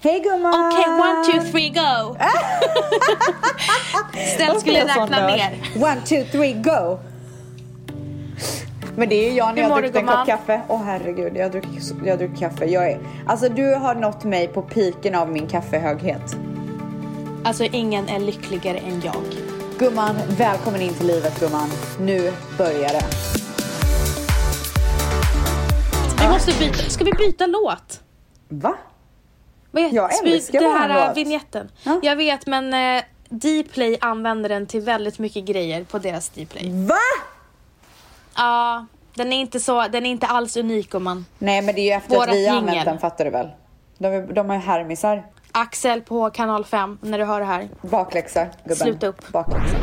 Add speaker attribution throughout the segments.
Speaker 1: Hej gumman!
Speaker 2: Okej, one, two, three, go! Ställt skulle räkna ner.
Speaker 1: One, two, three, go! Men det är ju jag när jag har druckit en kopp kaffe. Åh herregud, jag har druckit, jag har druckit kaffe. Jag är, alltså du har nått mig på piken av min kaffehöghet.
Speaker 2: Alltså ingen är lyckligare än jag.
Speaker 1: Gumman, välkommen in till livet gumman. Nu börjar det.
Speaker 2: Vi måste byta, ska vi byta låt?
Speaker 1: Va?
Speaker 2: Vad heter-
Speaker 1: Jag älskar våran
Speaker 2: här
Speaker 1: låt.
Speaker 2: vignetten.
Speaker 1: Ja.
Speaker 2: Jag vet men eh, Dplay använder den till väldigt mycket grejer på deras Dplay.
Speaker 1: Va?
Speaker 2: Ja, den är inte så, den är inte alls unik om man.
Speaker 1: Nej men det är ju efter
Speaker 2: Vårat
Speaker 1: att vi har använt den fattar du väl? De, de är härmisar.
Speaker 2: Axel på kanal 5 när du hör det här.
Speaker 1: Bakläxa gubben.
Speaker 2: Sluta upp.
Speaker 1: Bakläxa.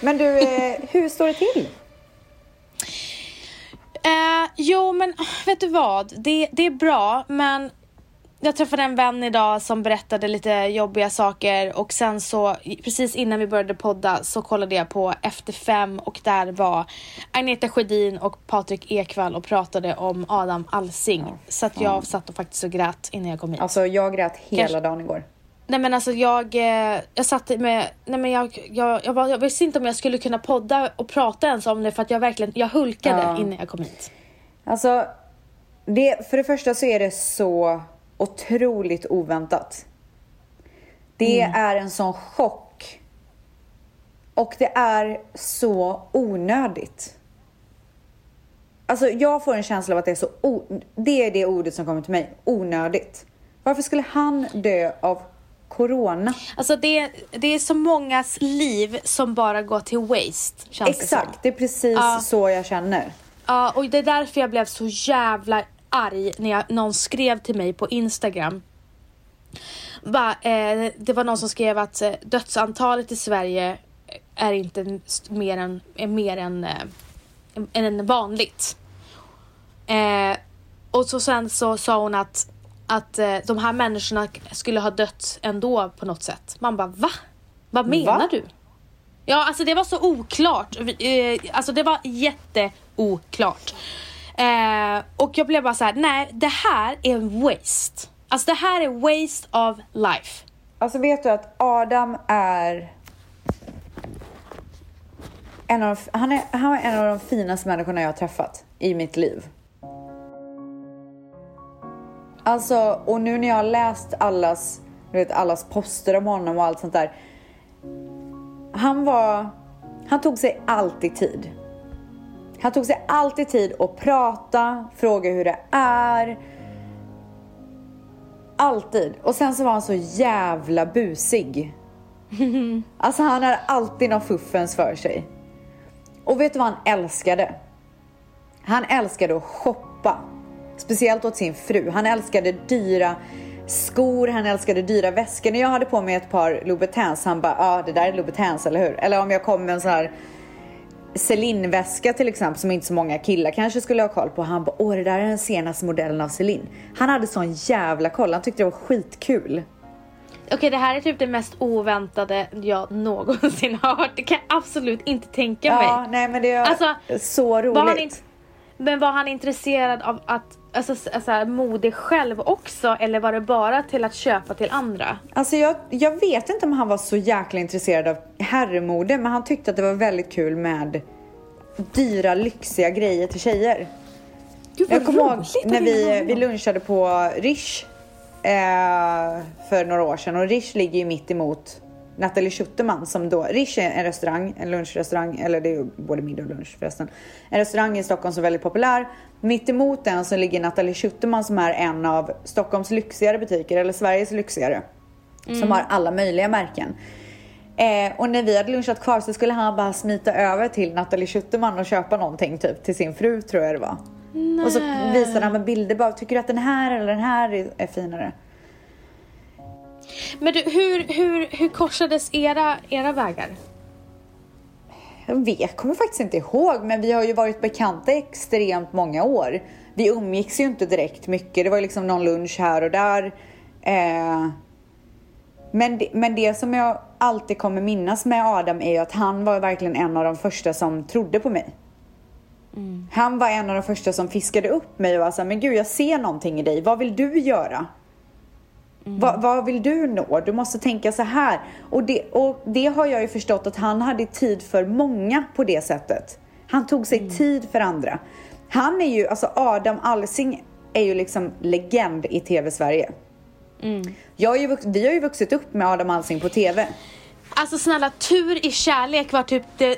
Speaker 1: Men du, eh, hur står det till?
Speaker 2: Eh, jo, men vet du vad? Det, det är bra, men jag träffade en vän idag som berättade lite jobbiga saker och sen så precis innan vi började podda så kollade jag på Efter fem och där var Agneta Sjödin och Patrik Ekwall och pratade om Adam Alsing. så att jag satt och faktiskt och grät innan jag kom hit.
Speaker 1: Alltså jag grät hela
Speaker 2: Kanske-
Speaker 1: dagen igår.
Speaker 2: Nej men alltså jag, eh, jag satt med, nej men jag, jag, jag, var, jag visste inte om jag skulle kunna podda och prata ens om det för att jag verkligen, jag hulkade
Speaker 1: Ja.
Speaker 2: innan jag kom hit.
Speaker 1: Alltså, det, för det första så är det så otroligt oväntat. Det är en sån chock. Och det är så onödigt. Alltså jag får en känsla av att det är så Det är det ordet som kommer till mig. Onödigt. Varför skulle han dö av corona?
Speaker 2: Alltså det, det är så mångas liv som bara går till waste känns det.
Speaker 1: Exakt, det är precis
Speaker 2: Ja.
Speaker 1: så jag känner.
Speaker 2: Ja, och det är därför jag blev så jävla arg när jag, någon skrev till mig på Instagram. Bara, eh, det var någon som skrev att eh, dödsantalet i Sverige är inte mer än, är mer än, eh, än vanligt. Eh, och så sen så sa hon att, att eh, de här människorna skulle ha dött ändå på något sätt. Man bara va? Vad menar
Speaker 1: Va?
Speaker 2: du? Ja, alltså det var så oklart. Eh, alltså det var jätteoklart. Eh, och jag blev bara så här: nej det här är en waste. Alltså det här är waste of life.
Speaker 1: Alltså vet du att Adam är en av, de- han, är, han är en av de finaste människorna jag har träffat i mitt liv. Alltså, och nu när jag har läst allas, du vet, allas poster om honom och allt sånt där. Han var, han tog sig alltid tid. Han tog sig alltid tid att prata, fråga hur det är. Alltid. Och sen så var han så jävla busig. Alltså han hade alltid någon fuffens för sig. Och vet du vad han älskade? Han älskade att shoppa. Speciellt åt sin fru. Han älskade dyra skor, han älskade dyra väskor. När jag hade på mig ett par Louboutins, han bara, ja ah, det där är Louboutins, eller hur? Eller om jag kom med en sån här Celine-väska till exempel som inte så många killar kanske skulle ha koll på. Han bara, åh det där är den senaste modellen av Celine. Han hade sån jävla koll, han tyckte det var skitkul.
Speaker 2: Okej det här är typ det mest oväntade jag någonsin har hört. Det kan jag absolut inte tänka
Speaker 1: Ja,
Speaker 2: mig.
Speaker 1: nej men det är
Speaker 2: Alltså,
Speaker 1: så roligt.
Speaker 2: Var han in, men var han intresserad av att alltså, alltså, mode själv också eller var det bara till att köpa till andra?
Speaker 1: Alltså jag, jag vet inte om han var så jäkla intresserad av herrmode men han tyckte att det var väldigt kul med dyra lyxiga grejer till tjejer.
Speaker 2: Gud
Speaker 1: Jag kommer ihåg när vi, vi lunchade på Rish eh, för några år sedan och Rish ligger ju mitt emot Nathalie Schutterman som då, Rish är en restaurang, en lunchrestaurang, eller det är ju både middag och lunch förresten. En restaurang i Stockholm som är väldigt populär. Mitt emot den så ligger Nathalie Schutterman som är en av Stockholms lyxigare butiker, eller Sveriges lyxigare. Som har alla möjliga märken. Eh, och när vi hade lunchat kvar så skulle han bara smita över till Nathalie Schutterman och köpa någonting typ till sin fru tror jag det var. Och så visade han med bilder bara, tycker du att den här eller den här är, är finare?
Speaker 2: Men du, hur, hur, hur korsades era, era vägar?
Speaker 1: Jag vet, kommer faktiskt inte ihåg, men vi har ju varit bekanta extremt många år. Vi umgicks ju inte direkt mycket, det var liksom någon lunch här och där. Eh, men, det, men det som jag alltid kommer minnas med Adam är ju att han var verkligen en av de första som trodde på mig. Han var en av de första som fiskade upp mig och var såhär, men gud jag ser någonting i dig, vad vill du göra? Va, vad vill du nå? Du måste tänka så här. Och det, och det har jag ju förstått att han hade tid för många på det sättet. Han tog sig tid för andra. Han är ju, alltså Adam Alsing är ju liksom legend i TV-Sverige. Jag har ju, vux- vi har ju vuxit upp med Adam Alsing på TV.
Speaker 2: Alltså snälla, Tur i kärlek var typ det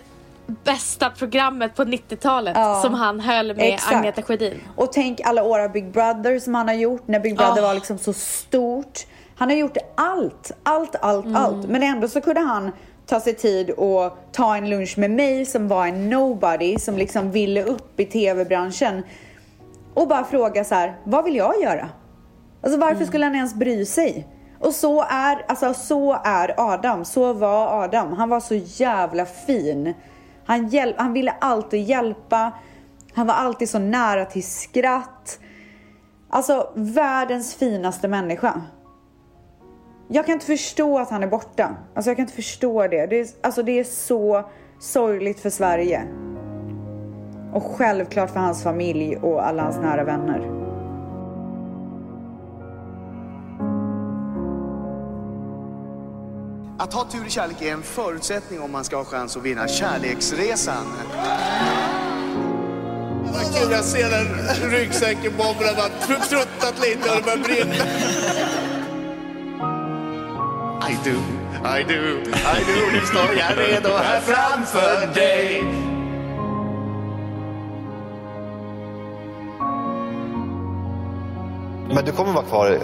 Speaker 2: bästa programmet på 90-talet
Speaker 1: Ja.
Speaker 2: som han höll med
Speaker 1: Exakt.
Speaker 2: Agneta Sjödin.
Speaker 1: Och tänk alla år av Big Brother som han har gjort när Big Brother
Speaker 2: Ja.
Speaker 1: var liksom så stort. Han har gjort allt, allt, allt,
Speaker 2: Mm.
Speaker 1: allt. Men ändå så kunde han ta sig tid och ta en lunch med mig som var en nobody som liksom ville upp i tv-branschen. Och bara fråga så här, vad vill jag göra? Alltså varför skulle han ens bry sig? Och så är, alltså så är Adam, så var Adam. Han var så jävla fin. Han, hjäl- han ville alltid hjälpa. Han var alltid så nära till skratt. Alltså världens finaste människa. Jag kan inte förstå att han är borta. Alltså jag kan inte förstå det. Det är, alltså det är så sorgligt för Sverige. Och självklart för hans familj och alla hans nära vänner.
Speaker 3: Att ha tur i kärlek är en förutsättning om man ska ha chans att vinna kärleksresan.
Speaker 4: Vad kul att se den ryggsäcken bomben har tr- truttat lite och det börjar brinna.
Speaker 3: I do, I do, I do. Nu står jag redo här framför dig.
Speaker 5: Men du kommer vara kvar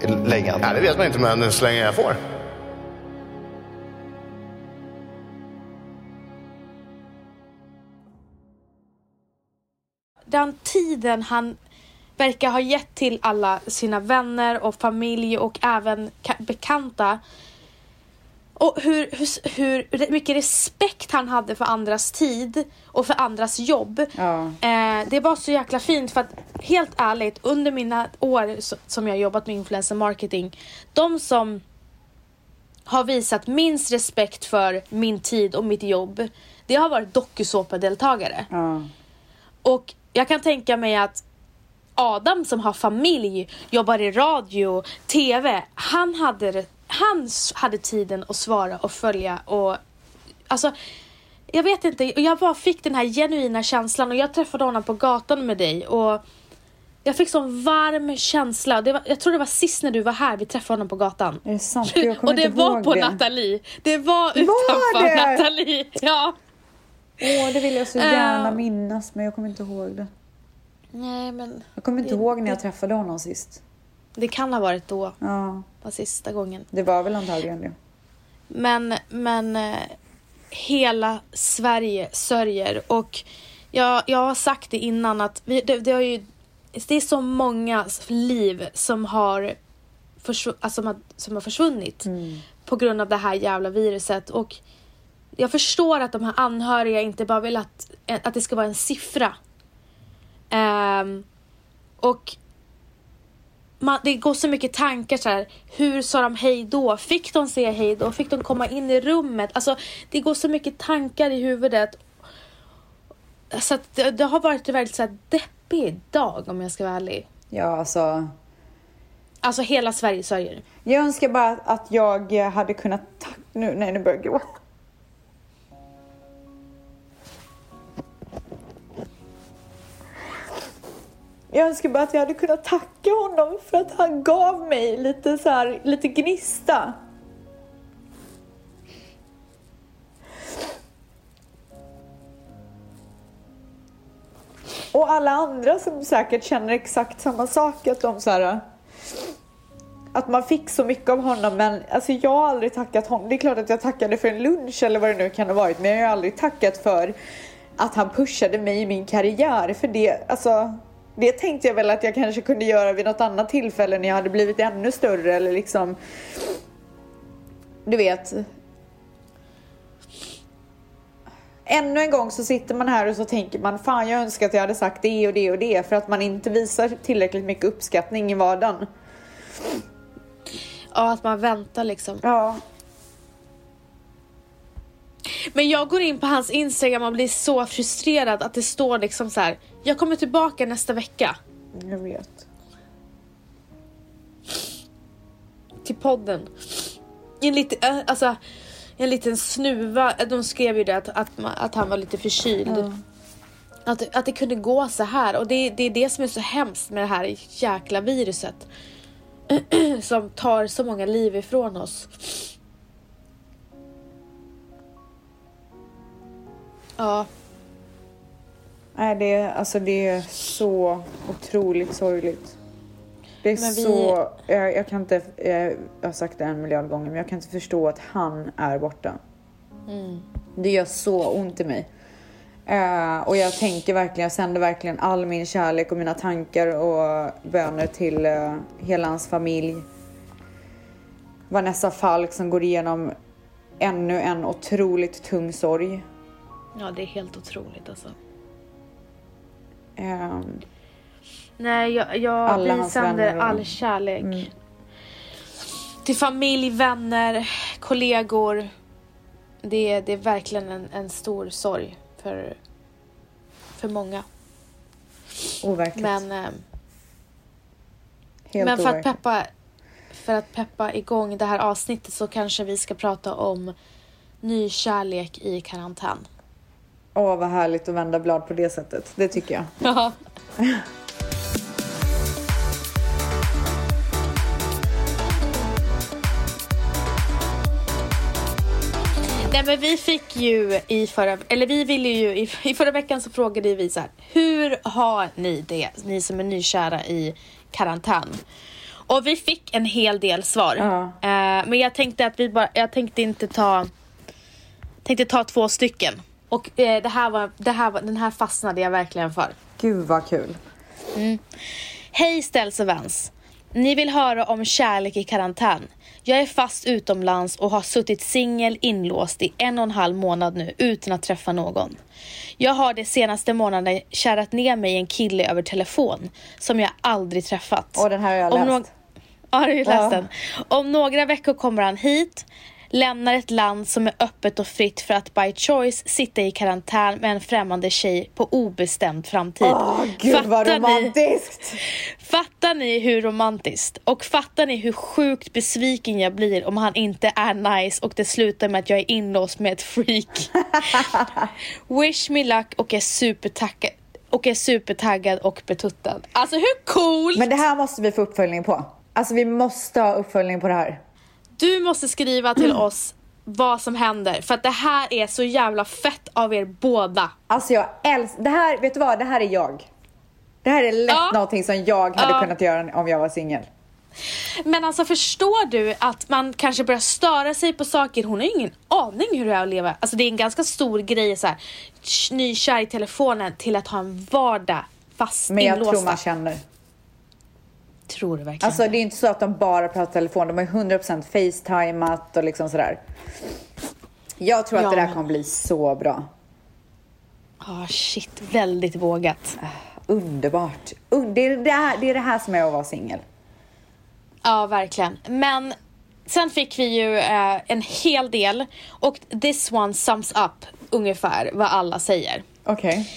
Speaker 5: eh, länge?
Speaker 4: Ja, det vet man inte, men så länge jag får.
Speaker 2: Den tiden han verkar ha gett till alla sina vänner och familj och även ka- bekanta. Och hur, hur, hur mycket respekt han hade för andras tid och för andras jobb.
Speaker 1: Ja.
Speaker 2: Eh, det var så jäkla fint för att helt ärligt under mina år som jag jobbat med influencer marketing. De som har visat minst respekt för min tid och mitt jobb. Det har varit dokusåpadeltagare.
Speaker 1: Ja.
Speaker 2: Och jag kan tänka mig att Adam som har familj, jobbar i radio, TV, han hade, han hade tiden att svara och följa och alltså jag vet inte, jag bara fick den här genuina känslan och jag träffade honom på gatan med dig och jag fick sån varm känsla. Det var, jag tror det var sist när du var här vi träffade honom på gatan.
Speaker 1: Är det sant? Jag kommer
Speaker 2: och det
Speaker 1: inte
Speaker 2: var
Speaker 1: ihåg
Speaker 2: på
Speaker 1: det.
Speaker 2: Nathalie. Det var utanför
Speaker 1: det?
Speaker 2: Nathalie. Ja.
Speaker 1: Åh, det vill jag så gärna minnas men jag kommer inte ihåg det.
Speaker 2: Nej men
Speaker 1: Jag kommer inte
Speaker 2: Det-
Speaker 1: ihåg när jag
Speaker 2: det-
Speaker 1: träffade honom sist.
Speaker 2: det kan ha varit då,
Speaker 1: Ja,
Speaker 2: var sista gången.
Speaker 1: det var väl antagligen det.
Speaker 2: Men, men eh, hela Sverige sörjer och jag, jag har sagt det innan att vi, det, det, har ju, det är så många liv som har, försv- alltså, som har, som har försvunnit på grund av det här jävla viruset och jag förstår att de här anhöriga inte bara vill att, att det ska vara en siffra. Ehm, och man, det går så mycket tankar så här. Hur sa de hej då? Fick de säga hej då? Fick de komma in i rummet? Alltså, det går så mycket tankar i huvudet. Så att det, det har varit en väldigt så här deppig dag om jag ska vara ärlig.
Speaker 1: Ja, alltså.
Speaker 2: Alltså hela Sverige sörjer.
Speaker 1: Jag önskar bara att jag hade kunnat. Nu, nej, nu börjar jag gråta. Jag önskar bara att jag hade kunnat tacka honom för att han gav mig lite så här, lite gnista. Och alla andra som säkert känner exakt samma sak, att de så här att man fick så mycket av honom men alltså jag har aldrig tackat honom. Det är klart att jag tackade för en lunch eller vad det nu kan ha varit men jag har aldrig tackat för att han pushade mig i min karriär för det, alltså det tänkte jag väl att jag kanske kunde göra vid något annat tillfälle när jag hade blivit ännu större eller liksom du vet Ännu en gång så sitter man här och så tänker man fan jag önskar att jag hade sagt det och det och det för att man inte visar tillräckligt mycket uppskattning i vardagen.
Speaker 2: Ja, att man väntar liksom.
Speaker 1: Ja.
Speaker 2: Men jag går in på hans Instagram och blir så frustrerad att det står liksom så här. Jag kommer tillbaka nästa vecka
Speaker 1: Jag vet.
Speaker 2: till podden. En liten, äh, alltså, en liten snuva. De skrev ju det att, att, att han var lite förkyld. Att, att det kunde gå så här och det, det är det som är så hemskt med det här jäkla viruset. som tar så många liv ifrån oss. Ja,
Speaker 1: Nej, det är, alltså det är så otroligt sorgligt. Det är
Speaker 2: vi-
Speaker 1: så... Jag, jag kan inte... Jag, har sagt det en miljard gånger, men jag kan inte förstå att han är borta.
Speaker 2: Mm.
Speaker 1: Det gör så ont i mig. Eh, och jag tänker verkligen, jag sänder verkligen all min kärlek och mina tankar och böner till eh, hela hans familj. Vanessa Falk som går igenom ännu en otroligt tung sorg.
Speaker 2: Ja det är helt otroligt alltså.
Speaker 1: Ehm,
Speaker 2: Nej, jag, jag
Speaker 1: Alla
Speaker 2: vi
Speaker 1: hans
Speaker 2: sänder
Speaker 1: vänner och-
Speaker 2: all kärlek. Till familj, vänner, kollegor. Det, är- det är verkligen en, en stor sorg för, för många.
Speaker 1: overkligt.
Speaker 2: Men, eh,
Speaker 1: Helt
Speaker 2: men för, att peppa, för att peppa igång det här avsnittet så kanske vi ska prata om ny kärlek i karantän.
Speaker 1: Åh, vad härligt att vända blad på det sättet. Det tycker jag.
Speaker 2: Ja. Nej men vi fick ju i förra, eller vi ville ju i, i förra veckan så frågade vi så här, hur har ni det, ni som är nykära i karantän? Och vi fick en hel del svar. Eh, men jag tänkte att vi bara, jag tänkte inte ta, tänkte ta två stycken. Och eh, det här var, det här var, den här fastnade jag verkligen för.
Speaker 1: Gud vad kul.
Speaker 2: Hej Ställs och Vans. Ni vill höra om kärlek i karantän. Jag är fast utomlands och har suttit singel inlåst i en och en halv månad nu utan att träffa någon. Jag har de senaste månaderna kärat ner mig i en kille över telefon som jag aldrig träffat.
Speaker 1: Och den här har jag
Speaker 2: Om
Speaker 1: läst.
Speaker 2: Ja, har du läst
Speaker 1: Ja.
Speaker 2: den? Om några veckor kommer han hit, lämnar ett land som är öppet och fritt för att by choice sitta i karantän med en främmande tjej på obestämd framtid.
Speaker 1: Åh, gud vad
Speaker 2: Fattar ni?
Speaker 1: romantiskt.
Speaker 2: Fattar ni hur romantiskt? Och fattar ni hur sjukt besviken jag blir om han inte är nice och det slutar med att jag är inlåst med ett freak. Wish me luck och är supertaggad och är supertaggad och betuttad. Alltså hur coolt?
Speaker 1: Men det här måste vi få uppföljning på. Alltså vi måste ha uppföljning på det här.
Speaker 2: Du måste skriva till oss vad som händer för att det här är så jävla fett av er båda.
Speaker 1: Alltså jag älskar, det här, vet du vad? Det här är jag. Det här är lätt
Speaker 2: Ja.
Speaker 1: någonting som jag hade
Speaker 2: Ja.
Speaker 1: kunnat göra om jag var singel.
Speaker 2: Men alltså förstår du att man kanske börjar störa sig på saker, hon har ju ingen aning hur det är att leva. Alltså det är en ganska stor grej så här, nykär i telefonen till att ha en vardag fast
Speaker 1: Men jag
Speaker 2: inlåsta.
Speaker 1: tror man känner.
Speaker 2: Tror du verkligen
Speaker 1: Alltså det är inte så att de bara pratar telefon. De har ju 100% facetimat och liksom sådär. Jag tror att
Speaker 2: Ja,
Speaker 1: det där
Speaker 2: men-
Speaker 1: kommer bli så bra.
Speaker 2: Ah shit, väldigt vågat.
Speaker 1: Underbart. Un- det, är det, här, det är det här som är att vara singel.
Speaker 2: Ja, verkligen. Men sen fick vi ju eh, en hel del och this one sums up ungefär vad alla säger.
Speaker 1: Okej.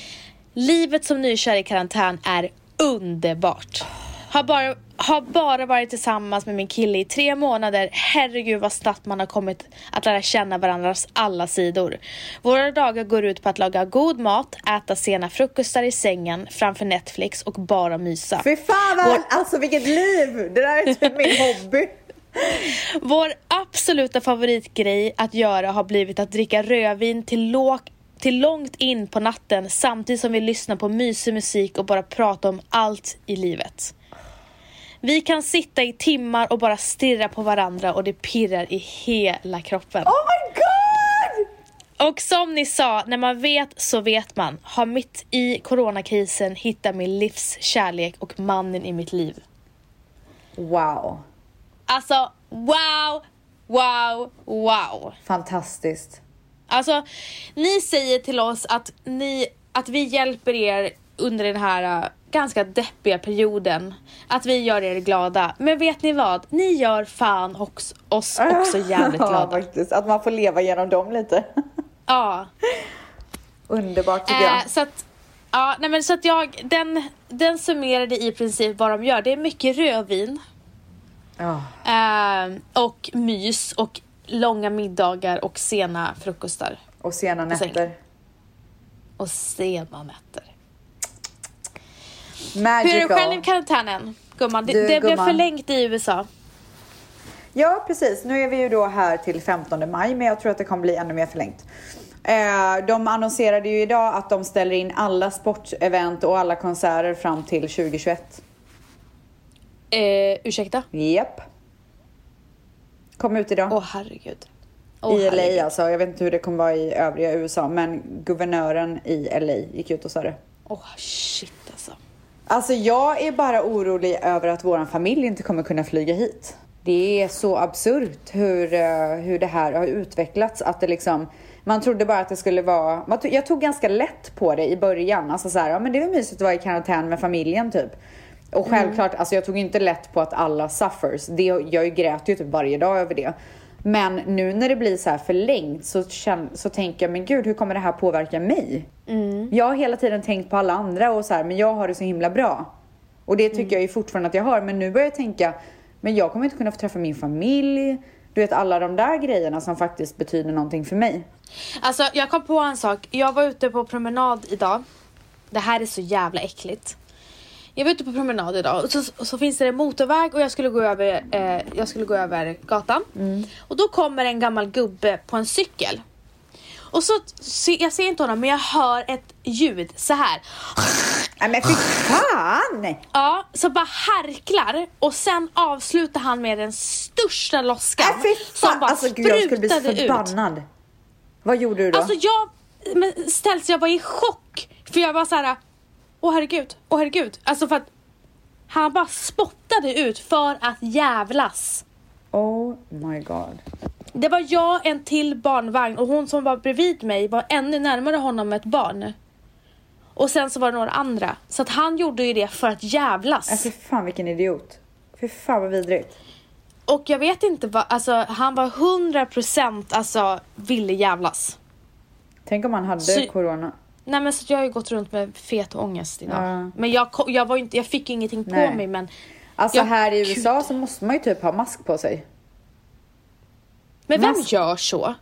Speaker 2: Livet som nykär i karantän är underbart. Har bara, har bara varit tillsammans med min kille i tre månader. Herregud vad snabbt man har kommit att lära känna varandras alla sidor. Våra dagar går ut på att laga god mat, äta sena frukostar i sängen framför Netflix och bara mysa.
Speaker 1: Fy fan vad,
Speaker 2: Vår-
Speaker 1: alltså vilket liv! Det där är typ min hobby.
Speaker 2: Vår absoluta favoritgrej att göra har blivit att dricka rödvin till, låg, till långt in på natten samtidigt som vi lyssnar på mysig musik och bara prata om allt i livet. Vi kan sitta i timmar och bara stirra på varandra och det pirrar i hela kroppen.
Speaker 1: Oh my god!
Speaker 2: Och som ni sa, när man vet så vet man. Har mitt i coronakrisen hittat min livs kärlek och mannen i mitt liv.
Speaker 1: Wow.
Speaker 2: Alltså, wow, wow, wow.
Speaker 1: Fantastiskt.
Speaker 2: Alltså, ni säger till oss att, ni, att vi hjälper er under den här ganska deppiga perioden. Att vi gör er glada. Men vet ni vad? Ni gör fan också, oss också jävligt
Speaker 1: Ja,
Speaker 2: glada.
Speaker 1: faktiskt. Att man får leva genom dem lite.
Speaker 2: Ja.
Speaker 1: Underbart tycker jag.
Speaker 2: Eh, så att, ja, nej men så att jag, den, den summerade i princip vad de gör. Det är mycket rödvin.
Speaker 1: Ja.
Speaker 2: Eh, och mys och långa middagar och sena frukostar.
Speaker 1: Och sena nätter.
Speaker 2: Och sena nätter.
Speaker 1: Magical.
Speaker 2: Hur är det själv i karantänen? Gumman, det, det blev förlängt i USA.
Speaker 1: Ja, precis. Nu är vi ju då här till 15 maj, men jag tror att det kommer bli ännu mer förlängt. Eh, de annonserade ju idag att de ställer in alla sportevent och alla konserter fram till 2021.
Speaker 2: Eh, ursäkta?
Speaker 1: Japp. Kom ut idag.
Speaker 2: Åh herregud. Åh,
Speaker 1: I LA
Speaker 2: herregud.
Speaker 1: alltså. Jag vet inte hur det kommer vara i övriga USA, men guvernören i LA gick ut och sa det.
Speaker 2: Åh shit alltså.
Speaker 1: Alltså jag är bara orolig över att våran familj inte kommer kunna flyga hit. Det är så absurt hur, eh, hur det här har utvecklats. Att det liksom, man trodde bara att det skulle vara... Jag tog ganska lätt på det i början. Alltså så här, ja men det är väl mysigt att vara i karantän med familjen typ. Och självklart, alltså jag tog inte lätt på att alla suffers. Det, jag grät ju typ varje dag över det. Men nu när det blir så här förlängt så, känn, så tänker jag, men gud hur kommer det här påverka mig? Jag har hela tiden tänkt på alla andra och så här, men jag har det så himla bra. Och det tycker jag ju fortfarande att jag har. Men nu börjar jag tänka, men jag kommer inte kunna få träffa min familj. Du vet alla de där grejerna som faktiskt betyder någonting för mig.
Speaker 2: Alltså jag kom på en sak. Jag var ute på promenad idag. Det här är så jävla äckligt. Jag var ute på promenad idag och så, och så finns det en motorväg och jag skulle gå över, eh, jag skulle gå över gatan. Och då kommer en gammal gubbe på en cykel. Och så, se, jag ser inte honom men jag hör ett ljud så här.
Speaker 1: Nej men fy fan!
Speaker 2: Ja, så bara härklar och sen avslutar han med den största loskan.
Speaker 1: Nej
Speaker 2: som bara
Speaker 1: Alltså gud jag skulle bli
Speaker 2: sprutade ut.
Speaker 1: förbannad. Vad gjorde du då?
Speaker 2: Alltså jag men ställs, jag var i chock. För jag var så här. Åh herregud, åh herregud. Alltså för att han bara spottade ut för att jävlas.
Speaker 1: Oh my god.
Speaker 2: Det var jag, en till barnvagn och hon som var bredvid mig var ännu närmare honom med ett barn. Och sen så var det några andra. Så att han gjorde ju det för att jävlas.
Speaker 1: Fy fan vilken idiot. Fy fan vad vidrigt.
Speaker 2: Och jag vet inte vad, alltså han var 100% alltså ville jävlas.
Speaker 1: Tänk om han hade
Speaker 2: Så-
Speaker 1: corona.
Speaker 2: Nej men så jag har ju gått runt med fet ångest idag.
Speaker 1: Ja.
Speaker 2: Men jag, jag, var inte, jag fick ingenting på
Speaker 1: Nej.
Speaker 2: mig men
Speaker 1: Alltså
Speaker 2: Ja,
Speaker 1: här i
Speaker 2: gud.
Speaker 1: USA så måste man ju typ ha mask på sig.
Speaker 2: Men vem
Speaker 1: Mask.
Speaker 2: gör så?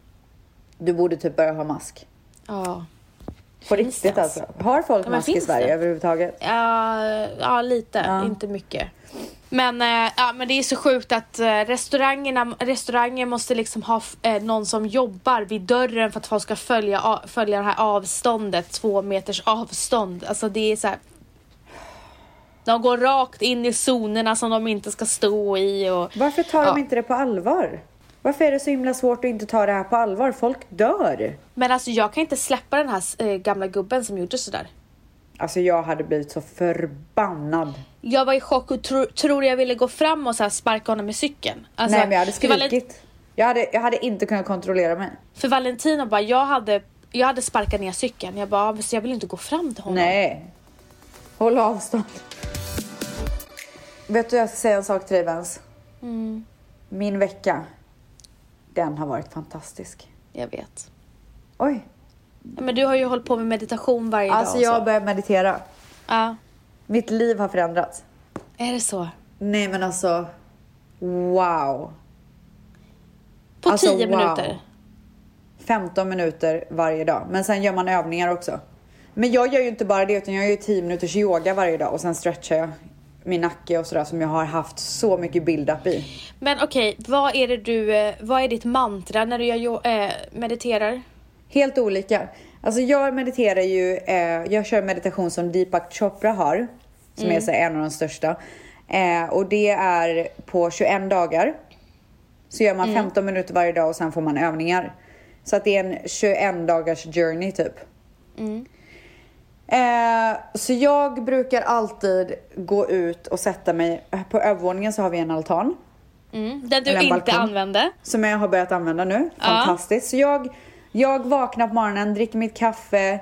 Speaker 1: Du borde typ börja ha mask.
Speaker 2: Ja.
Speaker 1: På
Speaker 2: Finns
Speaker 1: riktigt alltså.
Speaker 2: ens?
Speaker 1: Har folk
Speaker 2: Ja,
Speaker 1: mask i Sverige
Speaker 2: det?
Speaker 1: överhuvudtaget?
Speaker 2: Ja, ja lite,
Speaker 1: Ja.
Speaker 2: inte mycket. Men, eh, ja, men det är så sjukt att eh, restaurangerna, restauranger måste liksom ha eh, någon som jobbar vid dörren för att folk ska följa, följa det här avståndet, två meters avstånd. Alltså det är så här. De går rakt in i zonerna som de inte ska stå i och
Speaker 1: Varför tar
Speaker 2: Ja.
Speaker 1: de inte det på allvar? Varför är det så himla svårt att inte ta det här på allvar? Folk dör.
Speaker 2: Men alltså jag kan inte släppa den här eh, gamla gubben som gjorde sådär.
Speaker 1: Alltså jag hade blivit så förbannad.
Speaker 2: Jag var i chock och tro, tror jag ville gå fram och så sparka honom med cykeln. Alltså,
Speaker 1: Nej men jag hade skrikit. Jag hade, jag hade inte kunnat kontrollera mig.
Speaker 2: För Valentino bara, jag hade, jag hade sparkat ner cykeln. Jag bara, "Ja, så jag vill inte gå fram till honom.
Speaker 1: Nej. Håll avstånd. Vet du jag ska säga en sak till dig Vens?
Speaker 2: Mm.
Speaker 1: Min vecka. Den har varit fantastisk.
Speaker 2: Jag vet.
Speaker 1: Oj.
Speaker 2: Men du har ju hållit på med meditation varje
Speaker 1: Alltså
Speaker 2: dag. och
Speaker 1: jag har börjat meditera.
Speaker 2: Ja,
Speaker 1: Mitt liv har förändrats.
Speaker 2: är det så?
Speaker 1: Nej men alltså. Wow.
Speaker 2: På
Speaker 1: Alltså,
Speaker 2: 10
Speaker 1: wow.
Speaker 2: minuter?
Speaker 1: 15 minuter varje dag. Men sen gör man övningar också. Men jag gör ju inte bara det utan jag gör ju 10 minuters yoga varje dag och sen stretchar jag min nacke och sådär som jag har haft så mycket build-up i.
Speaker 2: Men okej, vad är det du, eh, vad är ditt mantra när du gör, eh, mediterar?
Speaker 1: Helt olika. Alltså jag mediterar ju, eh, jag kör meditation som Deepak Chopra har. Som är så en av de största. Eh, och det är på 21 dagar. Så gör man 15 minuter varje dag och sen får man övningar. Så att det är en 21 dagars journey typ. Eh, så jag brukar alltid gå ut och sätta mig, på övervåningen så har vi en altan.
Speaker 2: Mm. Den du inte
Speaker 1: balkong.
Speaker 2: använde?
Speaker 1: Som jag har börjat använda nu.
Speaker 2: Ja.
Speaker 1: Fantastiskt. Så jag, jag vaknar på morgonen, dricker mitt kaffe,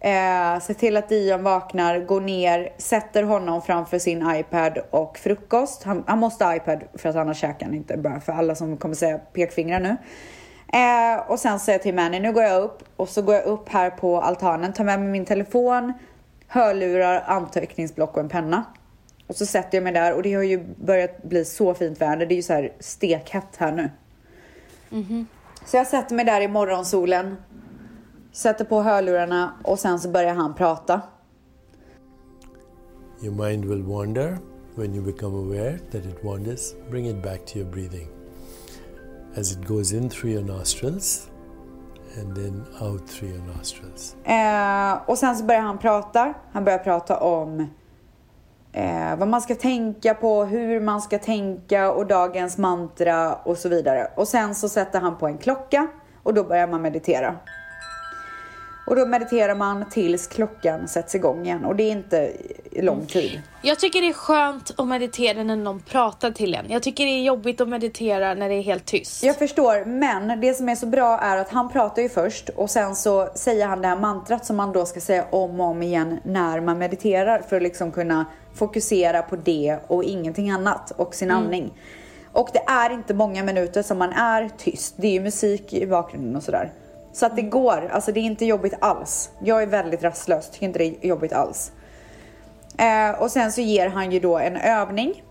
Speaker 1: eh, ser till att Dion vaknar, går ner, sätter honom framför sin iPad och frukost. Han, han måste ha iPad för att annars käkar han inte. Bara för alla som kommer säga pekfingrar nu. Eh, och sen säger jag till Manny, nu går jag upp och så går jag upp här på altanen, tar med mig min telefon, hörlurar, anteckningsblock och en penna. Och så sätter jag mig där och det har ju börjat bli så fint väder. Det är ju så här stekhett här nu. Mm-hmm. Så jag sätter mig där i morgonsolen, sätter på hörlurarna och sen så börjar han prata.
Speaker 6: Your mind will wander. When you become aware that it wanders, bring it back to your breathing. As it goes in through your nostrils and then out through your nostrils.
Speaker 1: Eh, och sen så börjar han prata. Han börjar prata om eh, vad man ska tänka på, hur man ska tänka och dagens mantra och så vidare. Och sen så sätter han på en klocka och då börjar man meditera. Och då mediterar man tills klockan sätts igång igen och det är inte lång tid.
Speaker 2: Jag tycker det är skönt att meditera när någon pratar till en. Jag tycker det är jobbigt att meditera när det är helt tyst.
Speaker 1: Jag förstår, men det som är så bra är att han pratar ju först och sen så säger han det här mantrat som man då ska säga om och om igen när man mediterar för att liksom kunna fokusera på det och ingenting annat och sin andning. Och det är inte många minuter som man är tyst. Det är ju musik i bakgrunden och sådär. Så att det går, alltså det är inte jobbigt alls. Jag är väldigt rastlös, tycker inte det är jobbigt alls. Eh, och sen så ger han ju då en övning.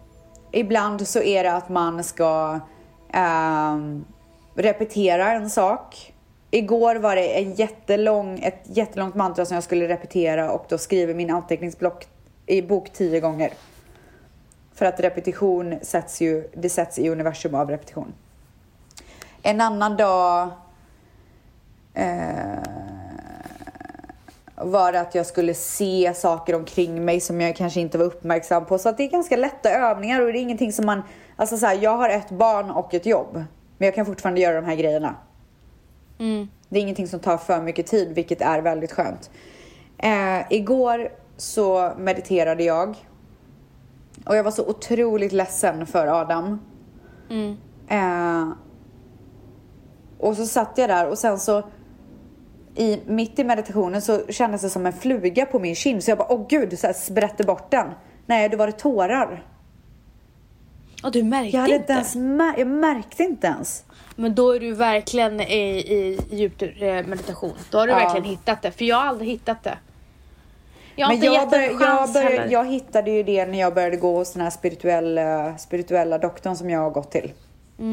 Speaker 1: Ibland så är det att man ska eh, repetera en sak. Igår var det en jättelång, ett jättelångt mantra som jag skulle repetera och då skriver min anteckningsblock i bok tio gånger. För att repetition sätts ju, det sätts i universum av repetition. En annan dag var det att jag skulle se saker omkring mig som jag kanske inte var uppmärksam på. Så att det är ganska lätta övningar och det är ingenting som man... Alltså så här, jag har ett barn och ett jobb. Men jag kan fortfarande göra de här grejerna. Det är ingenting som tar för mycket tid, vilket är väldigt skönt. Eh, igår så mediterade jag. Och jag var så otroligt ledsen för Adam. Eh, och så satt jag där och sen så i, mitt i meditationen så kändes det som en fluga på min kind. Så jag bara, åh gud, så här sprätte bort den. Nej, det var det tårar.
Speaker 2: Och du märkte
Speaker 1: Jag hade
Speaker 2: inte?
Speaker 1: ens mär- jag märkte inte ens.
Speaker 2: Men då är du verkligen i, i djup eh, meditation. Då har du
Speaker 1: Ja.
Speaker 2: verkligen hittat det. För jag har aldrig hittat det. Jag har
Speaker 1: Men
Speaker 2: inte
Speaker 1: jag,
Speaker 2: gett
Speaker 1: bör,
Speaker 2: en
Speaker 1: jag, bör, jag hittade ju det när jag började gå hos den här spirituella, spirituella doktorn som jag har gått till. Eh,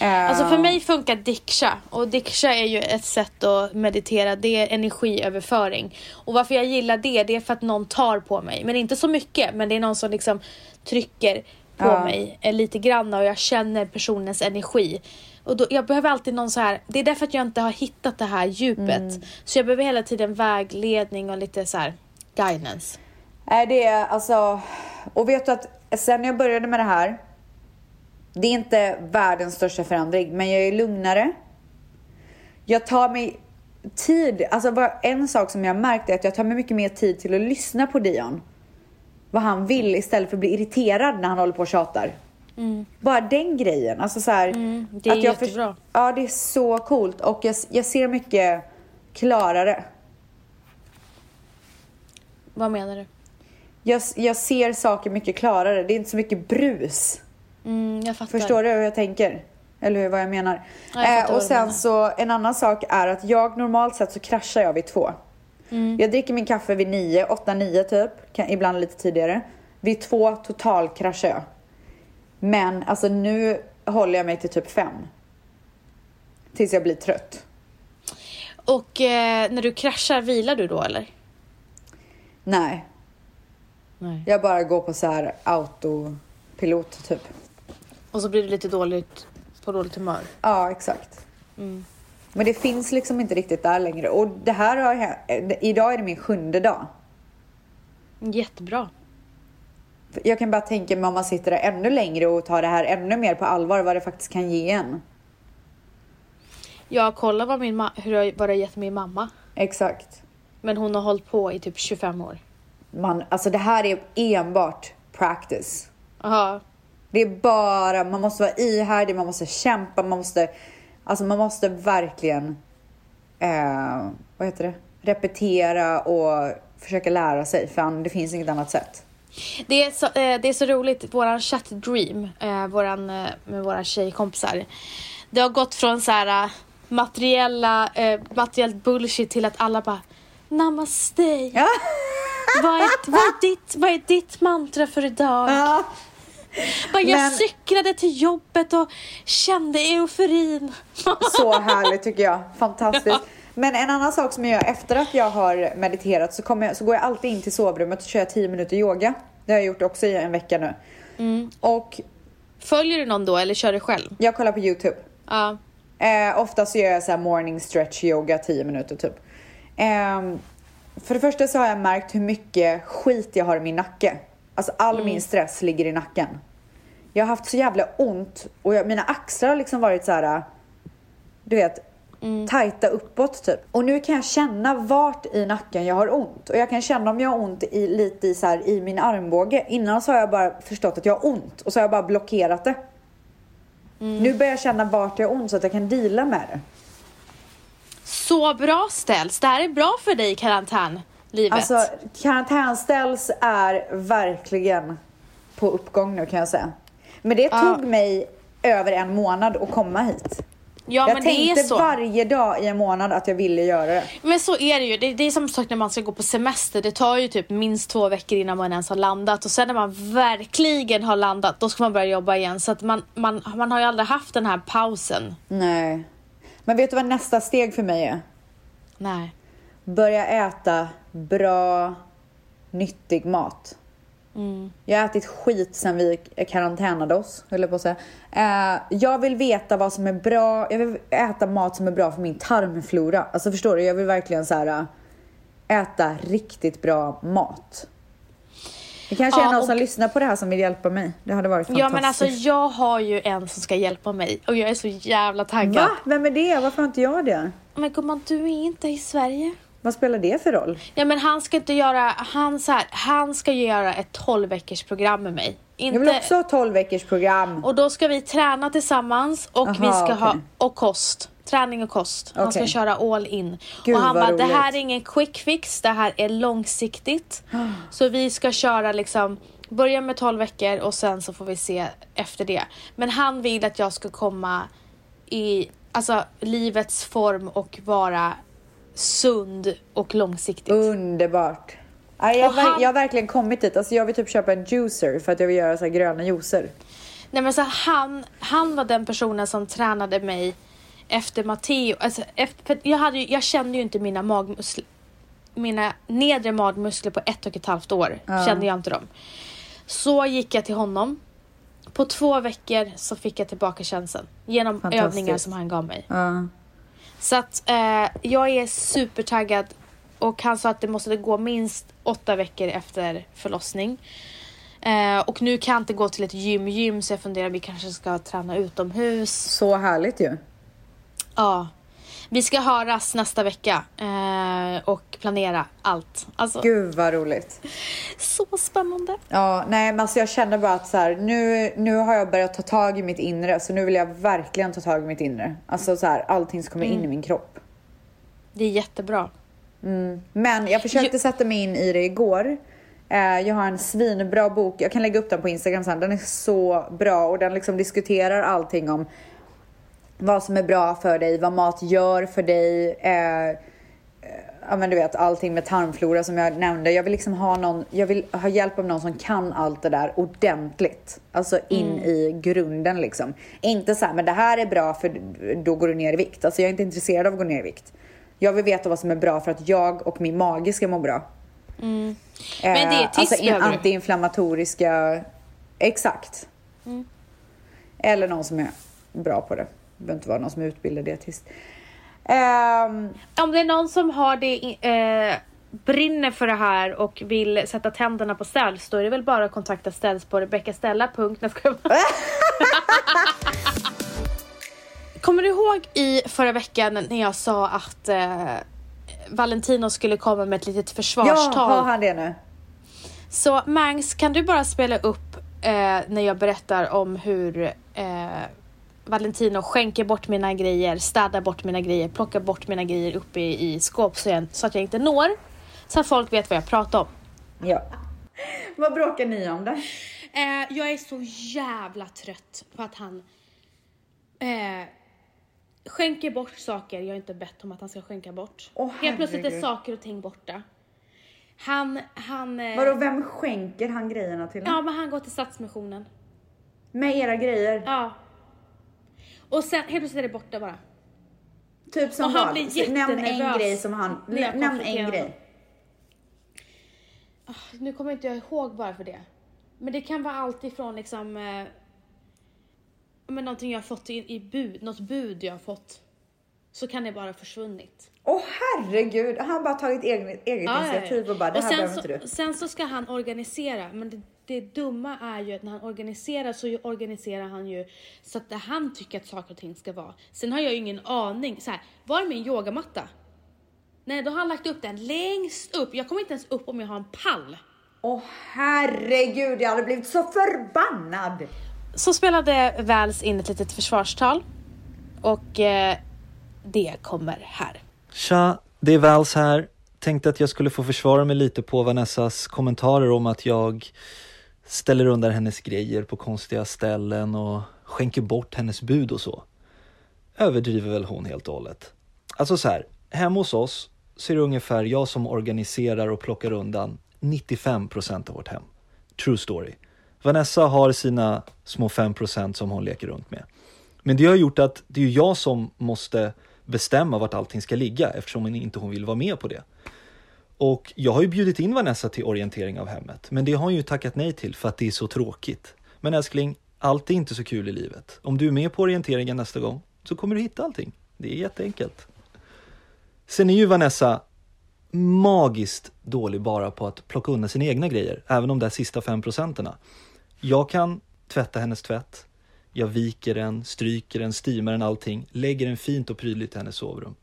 Speaker 2: Alltså för mig funkar diksha och diksha är ju ett sätt att meditera, det är energiöverföring. Och varför jag gillar det, det är för att någon tar på mig. Men inte så mycket, men det är någon som liksom trycker på
Speaker 1: Ja.
Speaker 2: mig eh, lite grann och jag känner personens energi. Och då, jag behöver alltid någon så här, det är därför att jag inte har hittat det här djupet.
Speaker 1: Mm.
Speaker 2: Så jag behöver hela tiden vägledning och lite så här guidance.
Speaker 1: Nej, det är alltså... Och vet du att sen jag började med det här. Det är inte världens största förändring, men jag är lugnare. Jag tar mig tid. Alltså en sak som jag märkt är att jag tar mig mycket mer tid till att lyssna på Dion. Vad han vill istället för att bli irriterad när han håller på och tjatar. Bara den grejen. Alltså så här,
Speaker 2: Mm, det är
Speaker 1: att jag
Speaker 2: jättebra.
Speaker 1: Ja, det är så coolt och jag, jag ser mycket klarare.
Speaker 2: Vad menar du?
Speaker 1: Jag, jag ser saker mycket klarare. Det är inte så mycket brus.
Speaker 2: Mm, jag fattar.
Speaker 1: Förstår du hur jag tänker? Eller hur, vad jag menar?
Speaker 2: Ja, jag
Speaker 1: eh, och sen
Speaker 2: menar.
Speaker 1: så, en annan sak är att jag normalt sett så kraschar jag vid två.
Speaker 2: Mm.
Speaker 1: Jag dricker min kaffe vid nio, åtta, nio typ. Kan, ibland lite tidigare. Vid två total kraschar jag. Men alltså nu håller jag mig till typ fem. Tills jag blir trött.
Speaker 2: Och eh, när du kraschar, vilar du då eller?
Speaker 1: Nej,
Speaker 2: Nej.
Speaker 1: jag bara går på så här autopilot typ.
Speaker 2: Och så blir du lite dåligt på dåligt humör.
Speaker 1: Ja, exakt.
Speaker 2: Mm.
Speaker 1: Men det finns liksom inte riktigt där längre. Och det här har hä- Idag är det min sjunde dag.
Speaker 2: Jättebra.
Speaker 1: Jag kan bara tänka mig om man sitter där ännu längre och tar det här ännu mer på allvar, vad det faktiskt kan ge en.
Speaker 2: Jag kollar vad, min hur jag, vad det har gett min mamma.
Speaker 1: Exakt.
Speaker 2: Men hon har hållit på i typ 25 år.
Speaker 1: Man, alltså det här är enbart practice.
Speaker 2: Jaha.
Speaker 1: Det är bara, man måste vara ihärdig, man måste kämpa, man måste, alltså man måste verkligen, eh, vad heter det, repetera och försöka lära sig, för det finns inget annat sätt.
Speaker 2: Det är så, eh, det är så roligt, våran chatt Dream, eh, våran, eh, med våra tjejkompisar. Det har gått från så här äh, materiella, eh, materiellt bullshit till att alla bara Namaste.
Speaker 1: Ja.
Speaker 2: Vad, är, vad, är ditt, vad är ditt mantra för idag?
Speaker 1: Ja.
Speaker 2: Bara, jag
Speaker 1: Men-
Speaker 2: cyklade till jobbet och kände euforin.
Speaker 1: Så härligt tycker jag. Fantastiskt. Men en annan sak som jag gör efter att jag har mediterat så, jag, så går jag alltid in till sovrummet och kör 10 minuter yoga. Det har jag gjort också i en vecka nu.
Speaker 2: Mm.
Speaker 1: Och
Speaker 2: Följer du någon då eller kör du själv?
Speaker 1: jag kollar på YouTube.
Speaker 2: Ja.
Speaker 1: Eh, ofta så gör jag så morning stretch yoga 10 minuter typ. Ehm, för det första så har jag märkt hur mycket skit jag har i min nacke. Alltså all
Speaker 2: Mm.
Speaker 1: min stress ligger i nacken. Jag har haft så jävla ont och jag, mina axlar har liksom varit så här. Du vet,
Speaker 2: Mm.
Speaker 1: tajta uppåt typ. Och nu kan jag känna vart i nacken jag har ont. Och jag kan känna om jag har ont i, lite i, så här, i min armbåge. Innan så har jag bara förstått att jag har ont och så har jag bara blockerat det.
Speaker 2: Mm.
Speaker 1: Nu börjar jag känna vart jag har ont så att jag kan deala med det.
Speaker 2: Så bra ställs. Det här är bra för dig i karantänlivet.
Speaker 1: Alltså karantänställs är verkligen på uppgång nu kan jag säga. Men det
Speaker 2: Ja.
Speaker 1: tog mig över en månad att komma hit.
Speaker 2: ja,
Speaker 1: jag
Speaker 2: men det är
Speaker 1: tänkte varje dag i en månad att jag ville göra det.
Speaker 2: Men så är det ju. Det, det är som sagt när man ska gå på semester. Det tar ju typ minst två veckor innan man ens har landat. Och sen när man verkligen har landat, då ska man börja jobba igen. Så att man, man, man har ju aldrig haft den här pausen.
Speaker 1: Nej. Men vet du vad nästa steg för mig är?
Speaker 2: Nej.
Speaker 1: Börja äta bra, nyttig mat.
Speaker 2: Mm.
Speaker 1: Jag har ätit skit sen vi karantänade oss, höll jag på att säga. Eh, jag vill veta vad som är bra. Jag vill äta mat som är bra för min tarmflora. Alltså förstår du? Jag vill verkligen så här äh, äta riktigt bra mat. Det kanske
Speaker 2: Ja,
Speaker 1: är någon
Speaker 2: och-
Speaker 1: som lyssnar på det här som vill hjälpa mig. Det hade varit fantastiskt.
Speaker 2: Ja men alltså jag har ju en som ska hjälpa mig och jag är så jävla taggad.
Speaker 1: Va? Vem är det? Varför har inte jag det?
Speaker 2: Men gumman du är inte i Sverige.
Speaker 1: Vad spelar det för roll?
Speaker 2: Ja men han ska inte göra, han, så här, han ska göra ett 12 veckors program med mig. Inte,
Speaker 1: Jag vill också ha 12 veckors program.
Speaker 2: Och då ska vi träna tillsammans och vi
Speaker 1: Aha,
Speaker 2: ska ha,
Speaker 1: okej.
Speaker 2: och kost. Träning och kost. Han ska köra all in.
Speaker 1: Gud,
Speaker 2: och han bara, det här är ingen quick fix, det här är långsiktigt. så vi ska köra liksom, börja med 12 veckor och sen så får vi se efter det. Men han vill att jag ska komma i, alltså livets form och vara sund och långsiktigt.
Speaker 1: Underbart. Ja, jag,
Speaker 2: han-
Speaker 1: jag har verkligen kommit dit. Alltså jag vill typ köpa en juicer för att jag vill göra så gröna juicer.
Speaker 2: Nej men så han, han var den personen som tränade mig efter Matteo. Alltså, efter, jag, hade, jag kände ju inte mina magmuskler, mina nedre magmuskler på ett och ett halvt år. Kände jag inte dem. Så gick jag till honom. På två veckor så fick jag tillbaka känslan genom övningar som han gav mig.
Speaker 1: Ja.
Speaker 2: Så att eh, jag är supertaggad och han sa att det måste gå minst åtta veckor efter förlossning. Eh, och nu kan jag inte gå till ett gym, gym så jag funderar vi kanske ska träna utomhus.
Speaker 1: Så härligt ju.
Speaker 2: Ja. Vi ska höras nästa vecka eh, och planera allt. Alltså,
Speaker 1: Gud vad roligt.
Speaker 2: så spännande.
Speaker 1: Ja, nej men alltså jag känner bara att så här, nu, nu har jag börjat ta tag i mitt inre så nu vill jag verkligen ta tag i mitt inre. Alltså så här, allting som kommer in i min kropp.
Speaker 2: Det är jättebra.
Speaker 1: Men jag försökte
Speaker 2: Jo-
Speaker 1: sätta mig in i det igår. Eh, jag har en svinbra bok, jag kan lägga upp den på Instagram sen. Den är så bra och den liksom diskuterar allting om vad som är bra för dig, vad mat gör för dig. Eh, eh, ja men du vet allting med tarmflora som jag nämnde. Jag vill liksom ha någon, jag vill ha hjälp av någon som kan allt det där ordentligt. Alltså in i grunden liksom. Inte så här, men det här är bra för då går du ner i vikt. Alltså jag är inte intresserad av att gå ner i vikt. Jag vill veta vad som är bra för att jag och min mage ska må bra.
Speaker 2: Men det är
Speaker 1: Eh, alltså in, antiinflammatoriska, exakt. Eller någon som är bra på det. Behöver inte vara någon som är utbildad dietist. Ehm,
Speaker 2: Om det är någon som har det, eh, brinner för det här och vill sätta tänderna på ställs då är det väl bara att kontakta ställs på bara- Kommer du ihåg i förra veckan när jag sa att eh, Valentino skulle komma med ett litet
Speaker 1: ja,
Speaker 2: försvarstal?
Speaker 1: har han det nu?
Speaker 2: Så Mangs, kan du bara spela upp eh, när jag berättar om hur eh, Valentino skänker bort mina grejer, städar bort mina grejer, plockar bort mina grejer uppe i, i skåp så, jag, så att jag inte når. Så att folk vet vad jag pratar om.
Speaker 1: Ja. Vad bråkar ni om då?
Speaker 2: Eh, jag är så jävla trött på att han... Eh, skänker bort saker jag inte bett om att han ska skänka bort.
Speaker 1: Åh,
Speaker 2: Helt plötsligt är saker och ting borta. Han, han... eh,
Speaker 1: Vadå, vem skänker han grejerna till?
Speaker 2: Ja, men han går till Stadsmissionen.
Speaker 1: Med era grejer?
Speaker 2: Ja. Och sen helt plötsligt är det borta bara.
Speaker 1: Typ som
Speaker 2: Och han
Speaker 1: vad?
Speaker 2: blir
Speaker 1: Nämn en
Speaker 2: jättenervös
Speaker 1: grej som han... Nämn en grej.
Speaker 2: Nu kommer inte jag ihåg bara för det. Men det kan vara allt ifrån liksom... Eh, men någonting jag har fått i, i bud, något bud jag har fått. Så kan det bara ha försvunnit.
Speaker 1: Åh herregud, han har bara tagit eget, eget
Speaker 2: Ja, ja, ja.
Speaker 1: initiativ och bara det
Speaker 2: Och
Speaker 1: här
Speaker 2: sen
Speaker 1: behöver
Speaker 2: så,
Speaker 1: inte du.
Speaker 2: Sen så ska han organisera, men det, det dumma är ju att när han organiserar så organiserar han ju så att det han tycker att saker och ting ska vara. Sen har jag ju ingen aning. Så här, var är min yogamatta? Nej, då har han lagt upp den längst upp. Jag kommer inte ens upp om jag har en pall.
Speaker 1: Åh herregud, jag hade blivit så förbannad.
Speaker 2: Så spelade Vals in ett litet försvarstal och eh, det kommer här.
Speaker 7: Tja, det är Vals här. Tänkte att jag skulle få försvara mig lite på Vanessas kommentarer om att jag ställer undan hennes grejer på konstiga ställen och skänker bort hennes bud och så. Överdriver väl hon helt och hållet. Alltså så här, hemma hos oss så är det ungefär jag som organiserar och plockar undan 95% av vårt hem. True story. Vanessa har sina små 5% som hon leker runt med. Men det har gjort att det är jag som måste bestämma vart allting ska ligga eftersom hon inte hon vill vara med på det. Och jag har ju bjudit in Vanessa till orientering av hemmet, men det har hon ju tackat nej till för att det är så tråkigt. Men älskling, allt är inte så kul i livet. Om du är med på orienteringen nästa gång så kommer du hitta allting. Det är jätteenkelt. Sen är ju Vanessa magiskt dålig bara på att plocka undan sina egna grejer, även de där sista fem procenterna. Jag kan tvätta hennes tvätt, jag viker den, stryker den, steamar den, allting, lägger den fint och prydligt i hennes sovrum.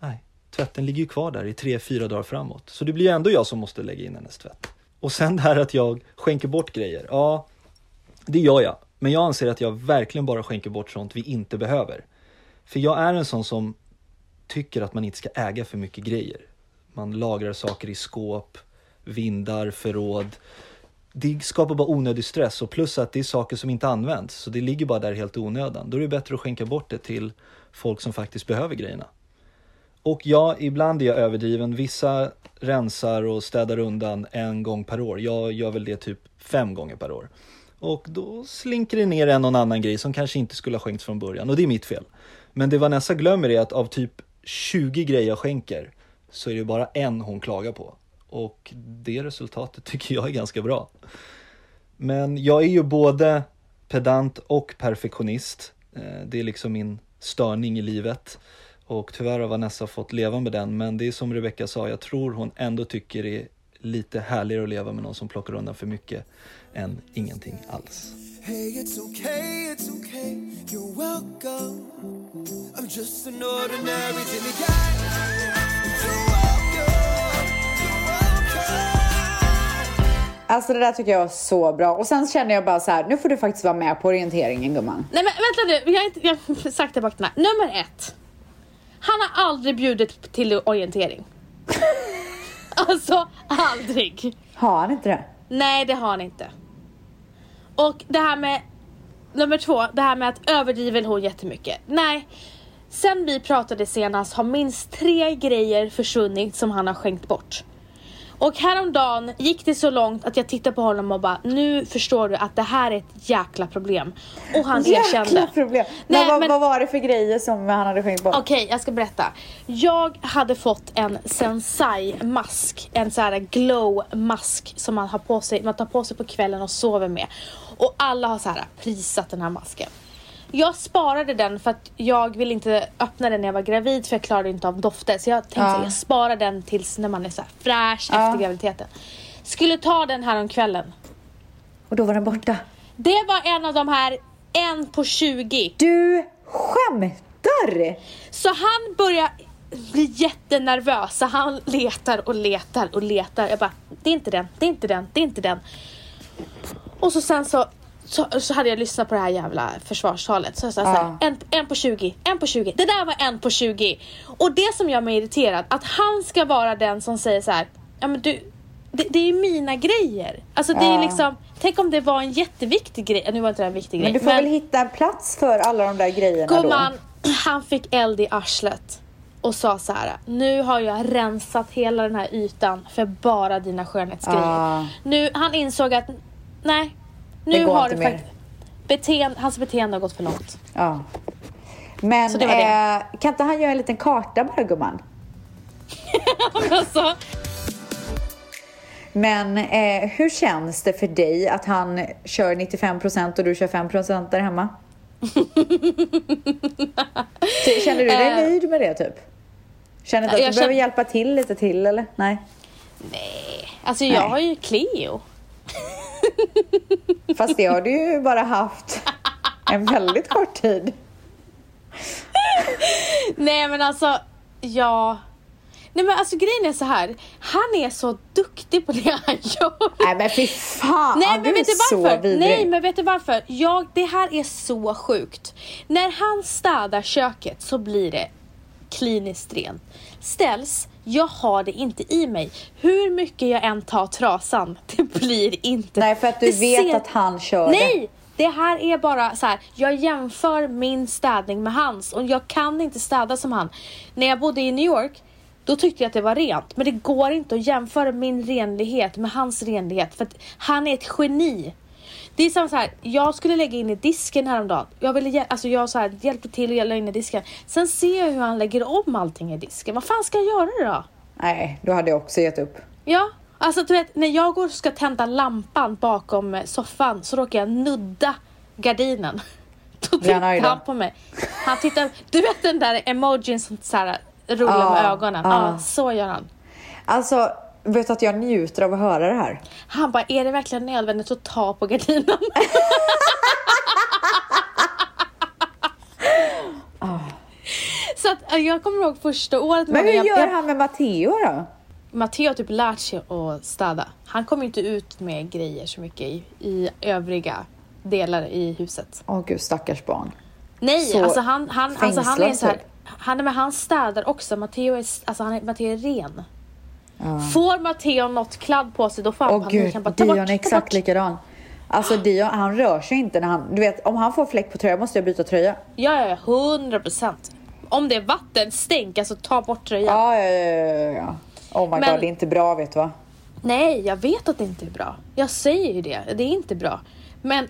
Speaker 7: Nej, tvätten ligger ju kvar där i tre, fyra dagar framåt. Så det blir ju ändå jag som måste lägga in hennes tvätt. Och sen det här att jag skänker bort grejer. Ja, det gör jag. Men jag anser att jag verkligen bara skänker bort sånt vi inte behöver. För jag är en sån som tycker att man inte ska äga för mycket grejer. Man lagrar saker i skåp, vindar, förråd. Det skapar bara onödig stress och plus att det är saker som inte används. Så det ligger bara där helt i onödan. Då är det bättre att skänka bort det till folk som faktiskt behöver grejerna. Och ja, ibland är jag överdriven. Vissa rensar och städar undan en gång per år. Jag gör väl det typ fem gånger per år. Och då slinker det ner en och annan grej som kanske inte skulle ha skänkts från början. Och det är mitt fel. Men det Vanessa glömmer är att av typ 20 grejer jag skänker så är det bara en hon klagar på. Och det resultatet tycker jag är ganska bra. Men jag är ju både pedant och perfektionist. Eh, det är liksom min störning i livet. Och tyvärr har Vanessa fått leva med den. Men det är som Rebecca sa, jag tror hon ändå tycker det är lite härligare att leva med någon som plockar undan för mycket än ingenting alls.
Speaker 8: Hey, it's okay, it's okay, you're welcome. I'm just an ordinary Jimmy guy.
Speaker 1: Alltså det där tycker jag var så bra. Och sen känner jag bara så här, nu får du faktiskt vara med på orienteringen gumman.
Speaker 2: Nej men vänta nu, jag har, inte, jag har sagt det bak den här. Nummer ett. Han har aldrig bjudit till orientering. alltså aldrig.
Speaker 1: Har han inte det?
Speaker 2: Nej det har han inte. Och det här med nummer två, det här med att överdriver hon jättemycket. Nej. Sen vi pratade senast har minst tre grejer försvunnit som han har skänkt bort. Och häromdagen gick det så långt att jag tittade på honom och bara nu förstår du att det här är ett jäkla problem. Och han
Speaker 1: Jäkla
Speaker 2: erkände.
Speaker 1: problem.
Speaker 2: Nej,
Speaker 1: men, vad,
Speaker 2: men-
Speaker 1: vad var det för grejer som han hade skänkt bort?
Speaker 2: Okej, jag ska berätta. Jag hade fått en Sensai-mask, en så här glow-mask som man har på sig, man tar på sig på kvällen och sover med. Och alla har så här prisat den här masken. Jag sparade den för att jag ville inte öppna den när jag var gravid för jag klarade inte av dofter. Så jag tänkte
Speaker 1: Ja.
Speaker 2: att jag sparar den tills när man är så här fräsch
Speaker 1: Ja.
Speaker 2: efter graviditeten. Skulle ta den här om kvällen.
Speaker 1: Och då var den borta.
Speaker 2: Det var en av de här, en på 20.
Speaker 1: Du skämtar!
Speaker 2: Så han börjar bli jättenervös. Så han letar och letar och letar. Jag bara, det är inte den, det är inte den, det är inte den. Och så sen så, så, så hade jag lyssnat på det här jävla försvarstalet. Så jag sa så här, en, en på 20, en på 20. Det där var en på 20. Och det som gör mig irriterad, att han ska vara den som säger så här, ja men du, det, det är mina grejer. Alltså det är
Speaker 1: Ja.
Speaker 2: liksom, tänk om det var en jätteviktig grej. Nu var inte det en viktig grej.
Speaker 1: Men du får väl hitta en plats för alla de där grejerna
Speaker 2: Gumman,
Speaker 1: då?
Speaker 2: Han fick eld i arslet och sa så här. Nu har jag rensat hela den här ytan för bara dina skönhetsgrejer.
Speaker 1: Ah.
Speaker 2: Nu, han insåg att nej, nu har
Speaker 1: inte mer.
Speaker 2: Beteende, hans beteende har gått för långt.
Speaker 1: Ja. Men
Speaker 2: det det.
Speaker 1: Eh, kan inte han göra en liten karta bara gumman?
Speaker 2: alltså,
Speaker 1: Men eh, hur känns det för dig att han kör 95% och du kör 5% där hemma? Känner du dig
Speaker 2: Eh.
Speaker 1: nöjd med det typ? Känner du att du behöver
Speaker 2: känner-
Speaker 1: hjälpa till lite till eller? Nej.
Speaker 2: alltså jag
Speaker 1: Nej.
Speaker 2: har ju Cleo.
Speaker 1: Fast det har du ju bara haft en väldigt kort tid.
Speaker 2: Nej men alltså, ja. Nej men alltså grejen är så här. Han är så duktig på det han gör.
Speaker 1: Nej men fy fan,
Speaker 2: Nej
Speaker 1: du
Speaker 2: men
Speaker 1: är
Speaker 2: vet du
Speaker 1: så
Speaker 2: varför?
Speaker 1: vidrig.
Speaker 2: Nej men vet du varför? Jag, det här är så sjukt. När han städar köket så blir det kliniskt rent. Ställs, jag har det inte i mig. Hur mycket jag än tar trasan, det blir inte.
Speaker 1: Nej för att du
Speaker 2: Det
Speaker 1: vet
Speaker 2: ser-
Speaker 1: att han kör det.
Speaker 2: Nej! Det här är bara så här. jag jämför min städning med hans och jag kan inte städa som han. När jag bodde i New York, då tyckte jag att det var rent. Men det går inte att jämföra min renlighet med hans renlighet för att han är ett geni. Det är samma så här, jag skulle lägga in i disken häromdagen. Jag, ville, alltså jag så här, hjälpte till att lägga in i disken. Sen ser jag hur han lägger om allting i disken. Vad fan ska jag göra då?
Speaker 1: Nej, då hade jag också gett upp.
Speaker 2: Ja, alltså du vet när jag går och ska tända lampan bakom eh, soffan så råkar jag nudda gardinen. Då tittar han på mig. Han tittar, du vet den där emojin som så här, rullar
Speaker 1: Ja,
Speaker 2: med ögonen? Ja,
Speaker 1: ja.
Speaker 2: så gör han.
Speaker 1: Alltså, vet att jag njuter av att höra det här?
Speaker 2: Han bara, är det verkligen nödvändigt att ta på gardinen? Så att eh, jag kommer ihåg första året
Speaker 1: Men hur
Speaker 2: jag,
Speaker 1: gör
Speaker 2: jag,
Speaker 1: han med Matteo då?
Speaker 2: Matteo har typ lärt sig att städa. Han kommer inte ut med grejer så mycket i, i övriga delar i huset.
Speaker 1: Åh gud, stackars barn.
Speaker 2: Nej,
Speaker 1: Så
Speaker 2: alltså han, han, alltså han är så här,
Speaker 1: typ.
Speaker 2: han, men han städar också. Matteo är, alltså han är, Matteo är ren. Får Matteo något kladd på sig då får han
Speaker 1: Åh
Speaker 2: panik.
Speaker 1: gud, Dion är exakt likadan. Alltså Dion, han rör sig inte när han... Du vet, om han får fläck på tröjan måste jag byta tröja.
Speaker 2: Ja, ja, ja, hundra procent. Om det är vattenstänk, alltså ta bort tröjan.
Speaker 1: Ja, ja, ja, ja, ja. Oh my
Speaker 2: Men-
Speaker 1: god, det är inte bra vet du va?
Speaker 2: Nej, jag vet att det inte är bra. Jag säger ju det, det är inte bra. Men,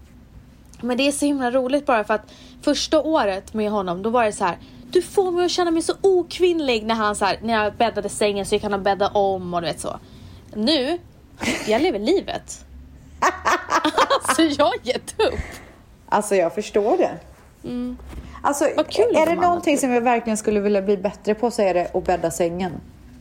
Speaker 2: men det är så himla roligt bara för att första året med honom, då var det så här. Du får mig att känna mig så okvinnlig när han så här, när jag bäddade sängen så gick han och bädda om och du vet så. Nu, jag lever livet. alltså jag har gett upp.
Speaker 1: Alltså jag förstår det. Alltså,
Speaker 2: Mm. Kul
Speaker 1: är det någonting som jag verkligen skulle vilja bli bättre på så är det att bädda sängen.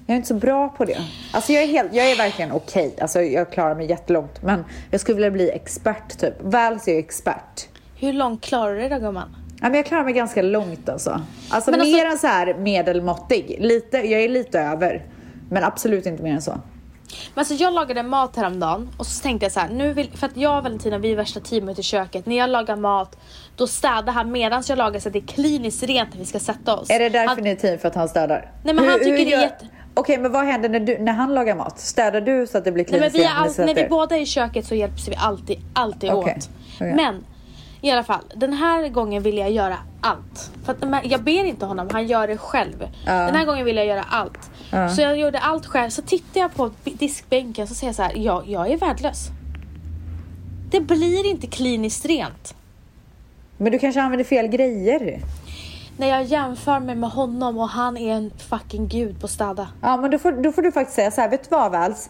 Speaker 1: Jag är inte så bra på det. Alltså jag är, helt, jag är verkligen okej. Alltså jag klarar mig jättelångt. Men jag skulle vilja bli expert typ. Väls är ju expert.
Speaker 2: Hur långt klarar du det då gumman?
Speaker 1: Ja, men jag klarar mig ganska långt alltså. Alltså
Speaker 2: Men alltså-
Speaker 1: mer än så här medelmåttig. Lite, jag är lite över. Men absolut inte mer än så.
Speaker 2: Men alltså jag lagade mat häromdagen och så tänkte jag så här, nu vill, för att jag och Valentina vi är värsta teamet i köket. När jag lagar mat då städar han medan jag lagar så att det är kliniskt rent när vi ska sätta oss.
Speaker 1: Är det därför
Speaker 2: han,
Speaker 1: ni är team för att han städar?
Speaker 2: Nej, men han tycker det är jätte-
Speaker 1: Okej men vad händer när, du, när han lagar mat? Städar du så att det blir
Speaker 2: Nej, men
Speaker 1: kliniskt
Speaker 2: vi
Speaker 1: rent när ni
Speaker 2: all, när vi båda är i köket så hjälps vi alltid, alltid
Speaker 1: Okej,
Speaker 2: åt.
Speaker 1: okej.
Speaker 2: Men i alla fall, den här gången vill jag göra allt. För att, jag ber inte honom, han gör det själv. Den här gången vill jag göra allt. Så jag gjorde allt själv. Så tittar jag på diskbänken så säger jag så här, ja, jag är värdelös. Det blir inte kliniskt rent.
Speaker 1: Men du kanske använder fel grejer?
Speaker 2: När jag jämför mig med honom och han är en fucking gud på städa.
Speaker 1: Ja men då får, då får du faktiskt säga så här, vet du vad Vals?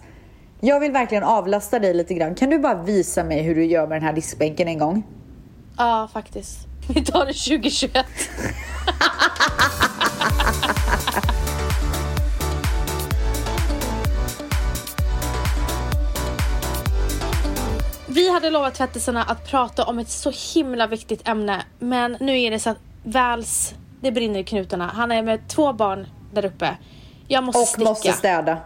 Speaker 1: Jag vill verkligen avlasta dig lite grann. Kan du bara visa mig hur du gör med den här diskbänken en gång?
Speaker 2: Ja, faktiskt. Vi tar det 2021. Vi hade lovat tvättisarna att prata om ett så himla viktigt ämne men nu är det så att Vals, det brinner i knutarna. Han är med två barn där uppe. Jag måste
Speaker 1: Och
Speaker 2: sticka.
Speaker 1: måste städa.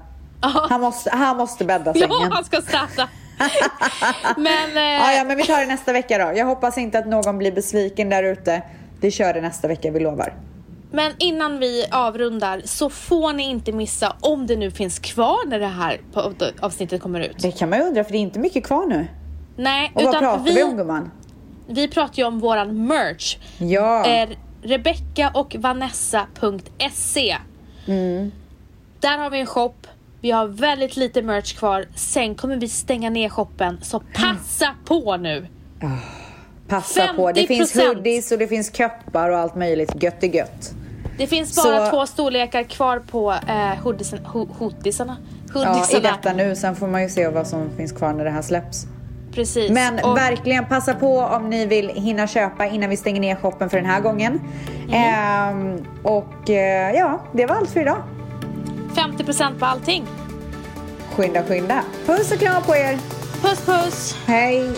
Speaker 1: Han måste, han måste bädda
Speaker 2: Ja,
Speaker 1: sängen.
Speaker 2: han ska städa. men eh,
Speaker 1: Ja, ja, men vi tar det nästa vecka då. Jag hoppas inte att någon blir besviken där ute. Vi kör det nästa vecka, vi lovar.
Speaker 2: Men innan vi avrundar så får ni inte missa om det nu finns kvar när det här avsnittet kommer ut.
Speaker 1: Det kan man ju undra för det är inte mycket kvar nu.
Speaker 2: Nej,
Speaker 1: Och vad
Speaker 2: utan
Speaker 1: pratar vi,
Speaker 2: vi,
Speaker 1: om gumman?
Speaker 2: vi pratar ju om våran merch.
Speaker 1: Ja.
Speaker 2: Eh, Rebecca och Vanessa.se.
Speaker 1: Mm.
Speaker 2: Där har vi en shop. Vi har väldigt lite merch kvar. Sen kommer vi stänga ner shoppen. Så passa på nu!
Speaker 1: Passa på. Det finns
Speaker 2: 50%.
Speaker 1: hoodies och det finns köppar och allt möjligt. Gött är gött.
Speaker 2: Det finns bara
Speaker 1: Så-
Speaker 2: två storlekar kvar på eh, hoodiesen, ho, hoodiesarna.
Speaker 1: Ja, i detta nu. Sen får man ju se vad som finns kvar när det här släpps.
Speaker 2: Precis.
Speaker 1: Men
Speaker 2: Och-
Speaker 1: verkligen passa på om ni vill hinna köpa innan vi stänger ner shoppen för den här gången.
Speaker 2: Mm.
Speaker 1: Ehm, och eh, ja, det var allt för idag.
Speaker 2: 50% på allting.
Speaker 1: Skynda, skynda. Puss och kram på er.
Speaker 2: Puss puss!
Speaker 1: Hej!